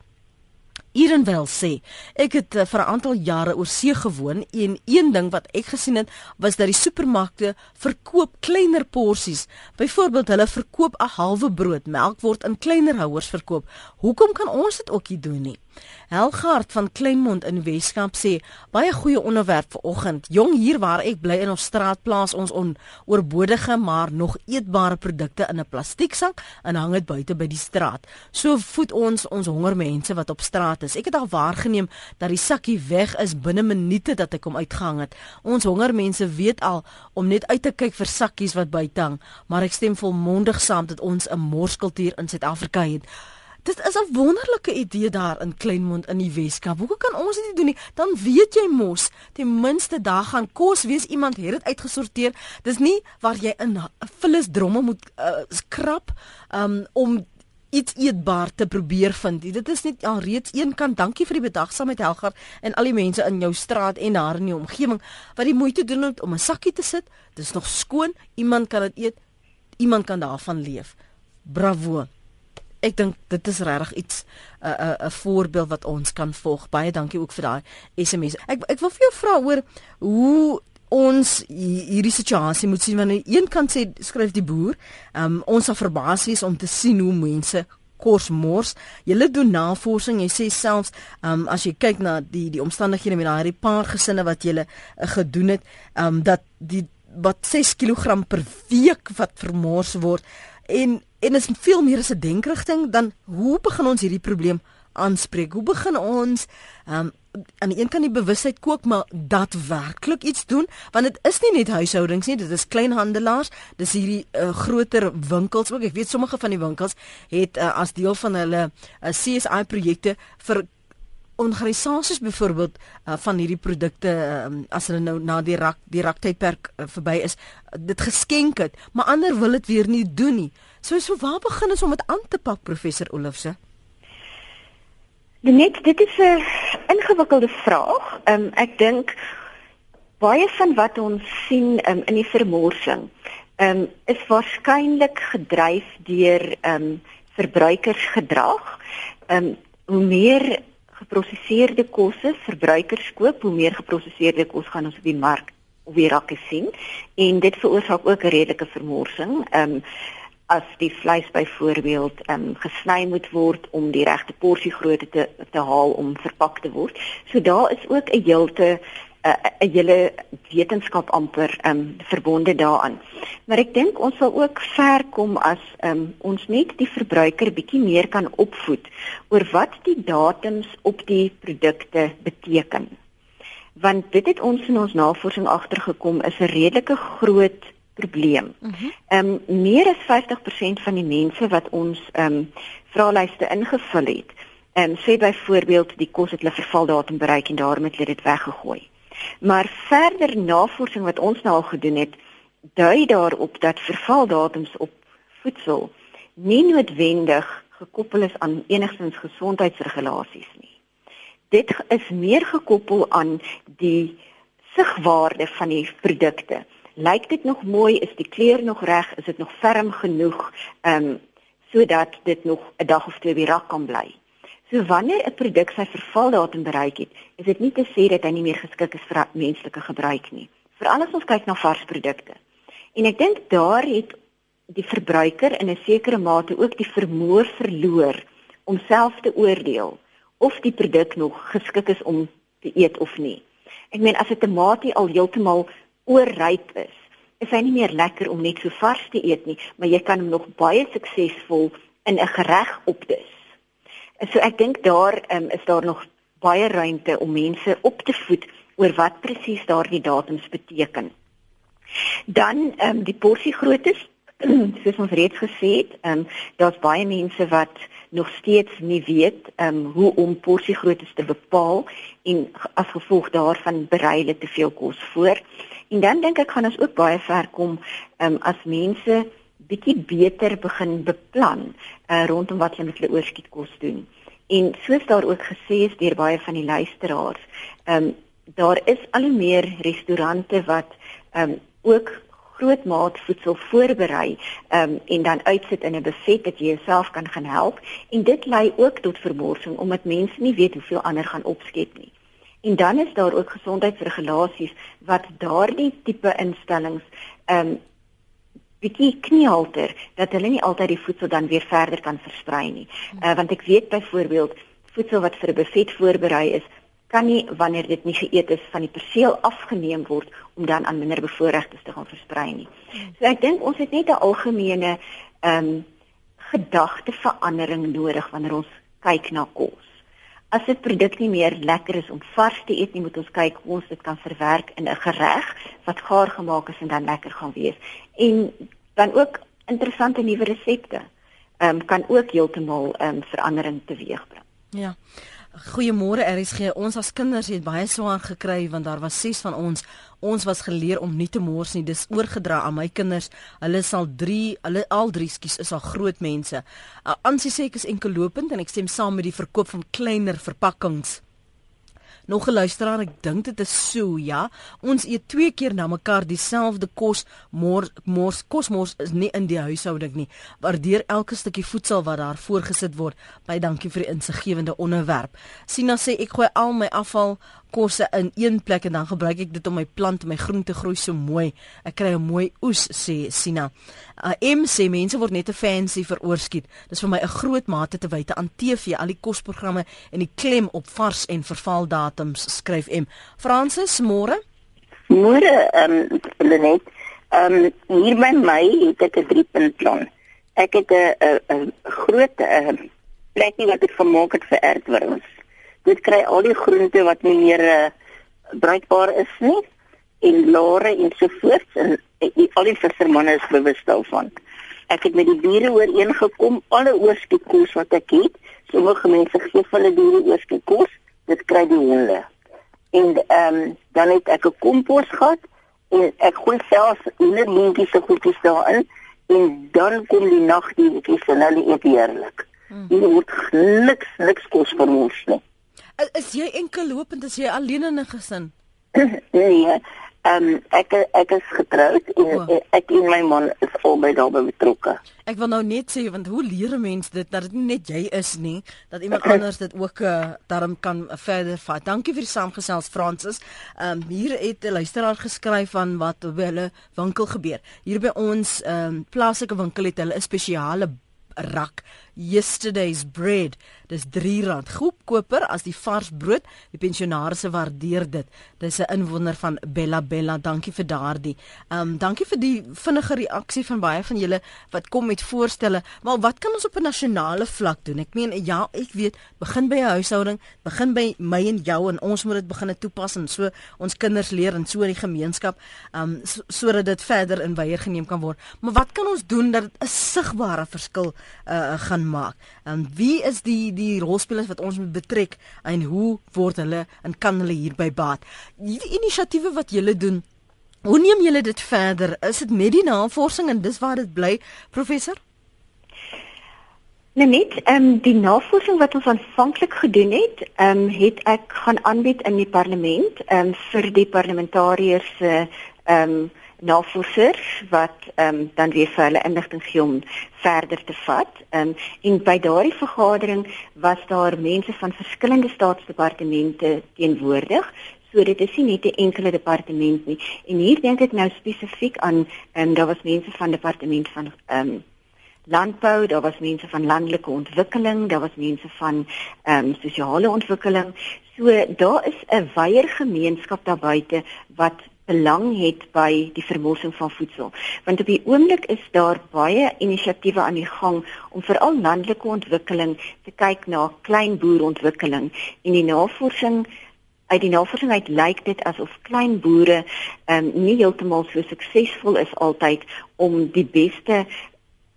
Erenwel sê, ek het uh, vir 'n aantal jare oor see gewoon en een ding wat ek gesien het, was dat die supermarkte verkoop kleiner porsies. Byvoorbeeld, hulle verkoop 'n halwe brood, melk word in kleiner houers verkoop. Hoekom kan ons dit ook nie doen nie? Helgard van Kleinmond in Weskaap sê baie goeie onderwerp vir oggend. Jong hier waar ek bly in ons straat plaas ons onoorbodige maar nog eetbare produkte in 'n plastieksak en hang dit buite by die straat. So voed ons ons honger mense wat op straat is. Ek het al waargeneem dat die sakkie weg is binne minute dat ek hom uitgehang het. Ons honger mense weet al om net uit te kyk vir sakkies wat buite hang, maar ek stem volmondig saam dat ons 'n morskultuur in Suid-Afrika het. Dit is 'n wonderlike idee daar in Kleinmond in die Weskaap. Hoe kan ons dit doen nie? Dan weet jy mos, ten minste daar gaan kos wees iemand het dit uitgesorteer. Dis nie waar jy in vullis dromme moet uh, skrap um, om iets eetbaar te probeer vind. Dit is net al reeds een kant. Dankie vir die bedagsaamheid Helgar en al die mense in jou straat en daar in die omgewing wat die moeite doen om 'n sakkie te sit. Dit is nog skoon. Iemand kan dit eet. Iemand kan daarvan leef. Bravo ek dink dit is regtig iets 'n uh, 'n uh, voorbeeld wat ons kan volg. Baie dankie ook vir daai SMS. Ek ek wil vir jou vra oor hoe ons hierdie situasie moet sien want aan die een kant sê skryf die boer, um, ons sal verbaas wees om te sien hoe mense kos mors. Julle doen navorsing. Jy sê selfs um, as jy kyk na die die omstandighede met daai paar gesinne wat julle uh, gedoen het, um, dat die wat 6 kg per week wat vermors word en en is veel meer as 'n denkrigting dan hoe begin ons hierdie probleem aanspreek? Hoe begin ons um, aan die een kant die bewustheid kook maar daadwerklik iets doen want dit is nie net huishoudings nie dit is kleinhandelaars dis hierdie uh, groter winkels ook ek weet sommige van die winkels het uh, as deel van hulle uh, eh, CSI projekte vir organisasies byvoorbeeld uh, van hierdie produkte um, as hulle nou na die rak die raktydperk uh, verby is dit geskenk het maar ander wil dit weer nie doen nie. So so waar begin ons om dit aan te pak professor Olofse Net dit is 'n ingewikkelde vraag. Um, ek dink baie van wat ons sien um, in die vermorsing um, is waarskynlik gedryf deur um, verbruikersgedrag. Um, hoe meer geprosesseerde kosse verbruikers koop, hoe meer geprosesseerde kos gaan ons op die mark op die rakke sien en dit veroorsaak ook 'n redelike vermorsing. Ehm um, as die vleis byvoorbeeld ehm um, gesny moet word om die regte porsie grootte te te haal om verpak te word. So daar is ook 'n heelte 'n hele wetenskap amper um verbonde daaraan. Maar ek dink ons sal ook ver kom as um ons net die verbruiker bietjie meer kan opvoed oor wat die datums op die produkte beteken. Want dit het ons in ons navorsing agtergekom is 'n redelike groot probleem. Mhm. Ehm uh -huh. um meer as 50% van die mense wat ons um vraelyste ingevul het, ehm um, sê byvoorbeeld die kos het hulle vervaldatum bereik en daarom het hulle dit weggegooi. Maar verder navorsing wat ons nou al gedoen het, dui daarop dat vervaldatums op voedsel nie noodwendig gekoppel is aan enigstens gesondheidsregulasies nie. Dit is meer gekoppel aan die sigwaarde van die produkte. Lyk dit nog mooi? Is die kleur nog reg? Is dit nog ferm genoeg? Ehm um, sodat dit nog 'n dag of twee die rak kan bly. So wanneer 'n produk sy vervaldatum bereik het, is dit nie te sê dat hy nie meer geskik is vir menslike gebruik nie. Veral as ons kyk na vars produkte. En ek dink daar het die verbruiker in 'n sekere mate ook die vermoë verloor om self te oordeel of die produk nog geskik is om te eet of nie. Ek meen as 'n tamatie al heeltemal oorryp is, is hy nie meer lekker om net so vars te eet nie, maar jy kan hom nog baie suksesvol in 'n gereg opdis. So ek dink daar um, is daar nog baie ruimte om mense op te voed oor wat presies daardie datums beteken. Dan ehm um, die porsie groottes soos ons reeds gesê het, ehm um, daar's baie mense wat nog steeds nie weet ehm um, hoe om porsie groottes te bepaal en as gevolg daarvan berei hulle te veel kos voor. En dan dink ek gaan ons ook baie ver kom ehm um, as mense bietjie beter begin beplan uh, rondom wat hulle met hulle oorskietkos doen. En soos daar ook gesê is deur baie van die luisteraars, ehm um, daar is al hoe meer restaurante wat ehm um, ook grootmaat voedsel voorberei um, en dan uitsit in 'n buffet dat jy jouself kan gaan help en dit lei ook tot vermorsing omdat mense nie weet hoeveel ander gaan opskep nie. En dan is daar ook gesondheidsregulasies wat daardie tipe instellings ehm um, bietjie kniehalter dat hulle nie altyd die voedsel dan weer verder kan versprei nie. Uh, want ek weet byvoorbeeld voedsel wat vir 'n buffet voorberei is, kan nie wanneer dit nie geëet is van die perseel afgeneem word om dan aan minder bevoorregtes te gaan versprei nie. So ek dink ons het net 'n algemene ehm um, gedagteverandering nodig wanneer ons kyk na kos. As 'n produk nie meer lekker is om vars te eet nie, moet ons kyk hoe ons dit kan verwerk in 'n gereg wat gaar gemaak is en dan lekker gaan wees. En dan ook interessante nuwe resepte ehm um, kan ook heeltemal ehm um, verandering teweegbring. Ja. Goeiemôre RSG. Ons as kinders het baie swaar gekry want daar was 6 van ons. Ons was geleer om nie te mors nie. Dis oorgedra aan my kinders. Hulle sal 3, hulle al 3 skies is al groot mense. Uh, Ansie sê ek is enkel lopend en ek stem saam met die verkoop van kleiner verpakkings. Nog 'n luisteraar, ek dink dit is so, ja. Ons eet twee keer na mekaar dieselfde kos, mors mors kosmos is nie in die huishouding nie. Waardeer elke stukkie voedsel wat daar voorgesit word. Baie dankie vir die insiggewende onderwerp. Sina sê ek gooi al my afval kosse in een plek en dan gebruik ek dit om my plante, my groente groei so mooi. Ek kry 'n mooi oes sê Sina. Uh, M sê mense word net te fancy vir oorskiet. Dis vir my 'n groot mate te wyte aan TV, al die kosprogramme en die klem op vars en vervaldatums skryf M. Fransis, môre? Môre, ehm um, Lenet. Ehm um, hier by my het ek 'n driepunt plan. Ek het 'n 'n groot 'n plekie wat ek vermaak het vir aardwurms dit kry al die groente wat nie meer uh, bruikbaar is nie en lare en so voort en, en al die vissermanne is bewus daarvan. Ek het met die bure ooreengekom alle oorskietkoes wat ek het, sommige mense gee vir hulle diere oorskietkoes, dit kry die honde. En ehm um, dan het ek 'n kompos gehad en ek gooi selfs hulle lintjies se goedjies daarin en dan kom die nagdiertjies en hulle eet heerlik. Hmm. Hulle word niks niks kos vir ons nie. Is jy enkel lopend as jy alleen in 'n gesin? nee. Ehm um, ek ek is getroud en oh. ek en my man is albei daarbey betrokke. Ek wil nou net sê want hoe leer 'n mens dit dat dit nie net jy is nie, dat iemand anders dit ook uh, daarom kan uh, verder vat. Dankie vir die saamgesels Francis. Ehm um, hier het 'n luisteraar geskryf van wat by hulle winkel gebeur. Hier by ons ehm um, plaaslike winkel het hulle 'n spesiale rak. Yesterday's bread dis R3 goedkoper as die vars brood. Die pensionarisse waardeer dit. Dis 'n inwoner van Bella Bella. Dankie vir daardie. Ehm um, dankie vir die vinnige reaksie van baie van julle wat kom met voorstelle. Maar wat kan ons op 'n nasionale vlak doen? Ek meen ja ek weet begin by 'n huishouding begin by my en jou en ons moet dit begin toepas en so ons kinders leer en so die gemeenskap ehm um, sodat so dit verder in weier geneem kan word. Maar wat kan ons doen dat dit 'n sigbare verskil uh, gaan maak. En um, wie is die die rolspelers wat ons moet betrek en hoe word hulle en kan hulle hierby baat? Die inisiatiewe wat julle doen, hoe neem julle dit verder? Is dit net die navorsing en dis waar dit bly, professor? Nee net, ehm um, die navorsing wat ons aanvanklik gedoen het, ehm um, het ek gaan aanbied in die parlement ehm um, vir die parlementariërs se ehm um, navorsers wat ehm um, dan weer vir hulle inligting gee om verder te vat. Ehm um, en by daardie vergadering was daar mense van verskillende staatsdepartemente teenwoordig. So dit is nie net 'n enkele departement nie. En hier dink ek nou spesifiek aan ehm um, daar was mense van departement van ehm um, landbou, daar was mense van landelike ontwikkeling, daar was mense van ehm um, sosiale ontwikkeling. So daar is 'n wyeer gemeenskap daar buite wat belang het by die vermorsing van voedsel. Want op die oomblik is daar baie inisiatiewe aan die gang om veral landelike ontwikkeling te kyk na klein boerontwikkeling en die navorsing uit die navorsing uit lyk dit asof klein boere um, nie heeltemal so suksesvol is altyd om die beste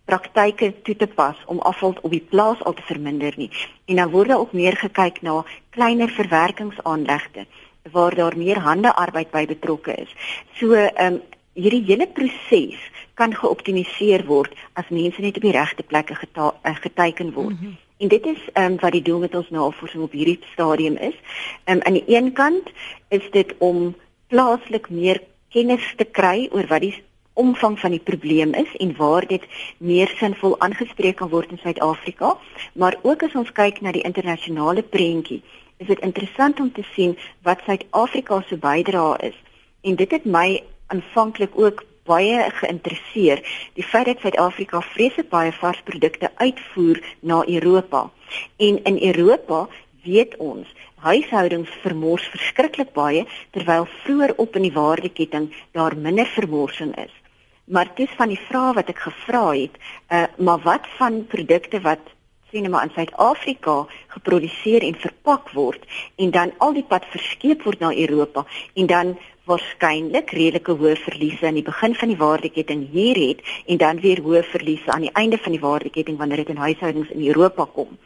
praktyke toe te pas om afval op die plaas al te verminder nie. En dan word daar ook meer gekyk na kleiner verwerkingsaanlegte waar daar meer handearbeid by betrokke is. So ehm um, hierdie hele proses kan geoptimaliseer word as mense net op die regte plekke geta uh, geteken word. Mm -hmm. En dit is ehm um, wat die doel met ons navorsing op hierdie stadium is. Ehm um, aan die een kant is dit om plaaslik meer kennis te kry oor wat die omvang van die probleem is en waar dit meer sinvol aangespreek kan word in Suid-Afrika, maar ook as ons kyk na die internasionale prentjie, is dit interessant om te sien wat Suid-Afrika se bydrae is. En dit het my aanvanklik ook baie geïnteresseer, die feit dat Suid-Afrika vreeslik baie varsprodukte uitvoer na Europa. En in Europa weet ons huishoudings vermors verskriklik baie terwyl vroeër op in die waardeketting daar minder vermorsing is. Maar dis van die vrae wat ek gevra het, uh maar wat van produkte wat sien maar in Suid-Afrika geproduseer en verpak word en dan al die pad verskeep word na Europa en dan waarskynlik redelike hoë verliese aan die begin van die waardeketting hier het en dan weer hoë verliese aan die einde van die waardeketting wanneer dit in huishoudings in Europa kom.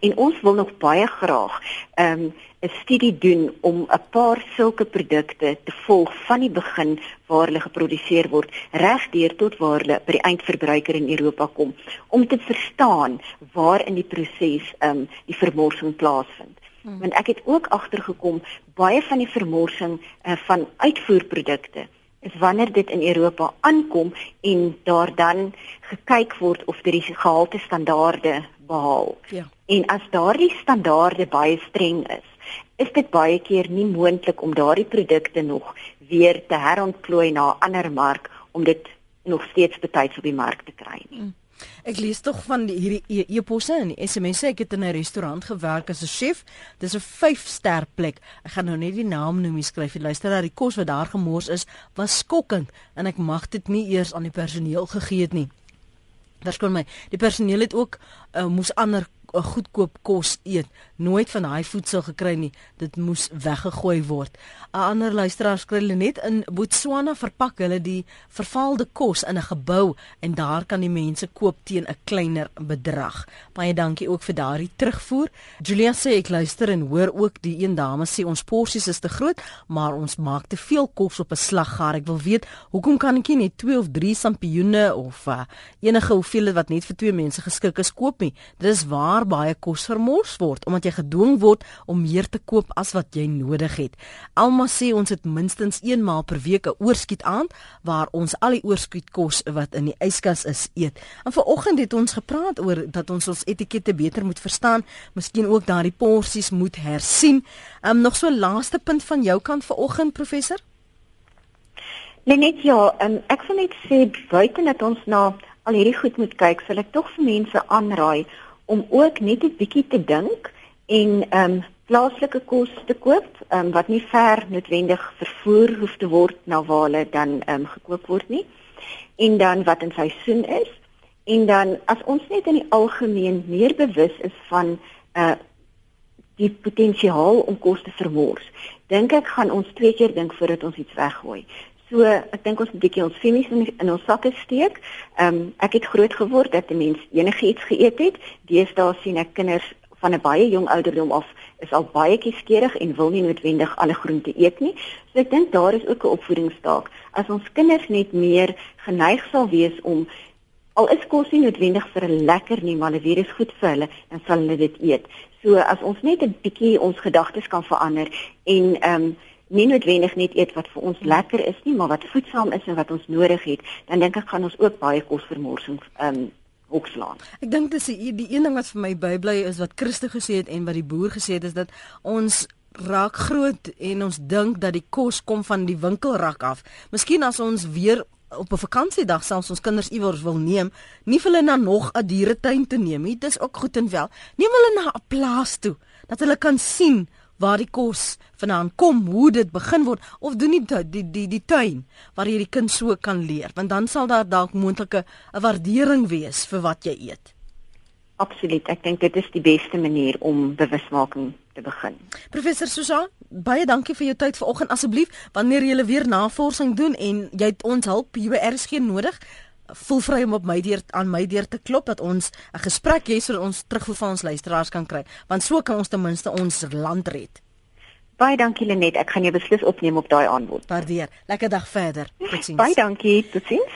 En ons wil nog baie graag ehm, 'n um, studie doen om 'n paar sulke produkte te volg van die begin waar hulle geproduseer word regdeur tot waar hulle by die eindverbruiker in Europa kom om te verstaan waar in die proses um, die vermorsing plaasvind. Hmm. Want ek het ook agtergekom baie van die vermorsing uh, van uitvoerprodukte is wanneer dit in Europa aankom en daar dan gekyk word of dit die gehalte standaarde behaal. Ja. En as daardie standaarde baie streng is, is dit baie keer nie moontlik om daardie produkte nog weer te herontplooi na 'n ander mark om dit nog steeds betyds op die mark te kry nie. Hmm. Ek lees tog van die, hierdie e-posse en SMS'e. Ek het in 'n restaurant gewerk as 'n chef. Dis 'n 5-ster plek. Ek gaan nou net die naam noem, jy skryf. Jy luister dat die kos wat daar gemors is, was skokkend en ek mag dit nie eers aan die personeel gegee het nie. Kon my. Die personeel het ook uh, moes ander 'n goedkoop kos eet, nooit van daai voedsel gekry nie. Dit moes weggegooi word. 'n Ander luisteraar skryf net in Botswana verpak hulle die vervalde kos in 'n gebou en daar kan die mense koop teen 'n kleiner bedrag. Baie dankie ook vir daardie terugvoer. Julia sê ek luister en hoor ook die een dame sê ons porsies is te groot, maar ons maak te veel kos op 'n slaggaar. Ek wil weet, hoekom kan ek nie net 2 of 3 sampioene of uh, enige hoeveelheid wat net vir twee mense geskik is koop nie? Dit is waar baie kos vermors word omdat jy gedwing word om meer te koop as wat jy nodig het. Alma sê ons het minstens 1 maal per week 'n oorskiet aand waar ons al die oorskiet kos wat in die yskas is eet. En vanoggend het ons gepraat oor dat ons ons etikette beter moet verstaan, miskien ook daardie porsies moet hersien. Ehm um, nog so 'n laaste punt van jou kant vanoggend professor? Nee net ja, um, ek wil net sê buite dat ons na al hierdie goed moet kyk, sal ek tog vir mense aanraai om ook net 'n bietjie te dink en ehm um, plaaslike kos te koop um, wat nie ver noodwendig vervoer hoef te word na waar hulle dan ehm um, gekoop word nie en dan wat in seisoen is en dan as ons net in die algemeen meer bewus is van uh die potensiaal om kos te vermors dink ek gaan ons twee keer dink voordat ons iets weggooi So ek dink ons moet 'n bietjie ons femies in, in ons sakke steek. Ehm um, ek het groot geword dat 'n mens enigiets geëet het. Deesdae sien ek kinders van 'n baie jong ouderdom af is al baie kieskeurig en wil nie noodwendig alle groente eet nie. So ek dink daar is ook 'n opvoedingstaak. As ons kinders net meer geneig sal wees om al is kos nie noodwendig vir 'n lekker nie, maar dit weer is goed vir hulle, dan sal hulle dit eet. So as ons net 'n bietjie ons gedagtes kan verander en ehm um, nie noodwendig net eet wat vir ons lekker is nie, maar wat voedsaam is en wat ons nodig het, dan dink ek gaan ons ook baie kosvermorsing ehm um, opslaan. Ek dink dis die, die een ding wat vir my bybly is wat Christus gesê het en wat die boer gesê het is dat ons raak groot en ons dink dat die kos kom van die winkelrak af. Miskien as ons weer op 'n vakansiedag selfs ons kinders iewers wil neem, nie vir hulle na nog 'n dieretuin te neem nie. Dit is ook goed en wel. Neem hulle na 'n plaas toe dat hulle kan sien waar die kos vanaand kom, hoe dit begin word of doen nie die die die, die tuin waar jy die kind so kan leer, want dan sal daar dalk moontlike 'n waardering wees vir wat jy eet. Absoluut. Ek dink dit is die beste manier om bewusmaking te begin. Professor Susan, baie dankie vir jou tyd vanoggend. Asseblief, wanneer jy weer navorsing doen en jy het ons hulp hier by RSG nodig, voel vry om op my deur aan my deur te klop dat ons 'n gesprek hê sodat ons terugvoer van ons luisteraars kan kry, want so kan ons ten minste ons land red. Baie dankie Lenet, ek gaan jou beslis opneem op daai aanbod. Waardeer. Lekker dag verder. Totsiens. Baie dankie. Totsiens.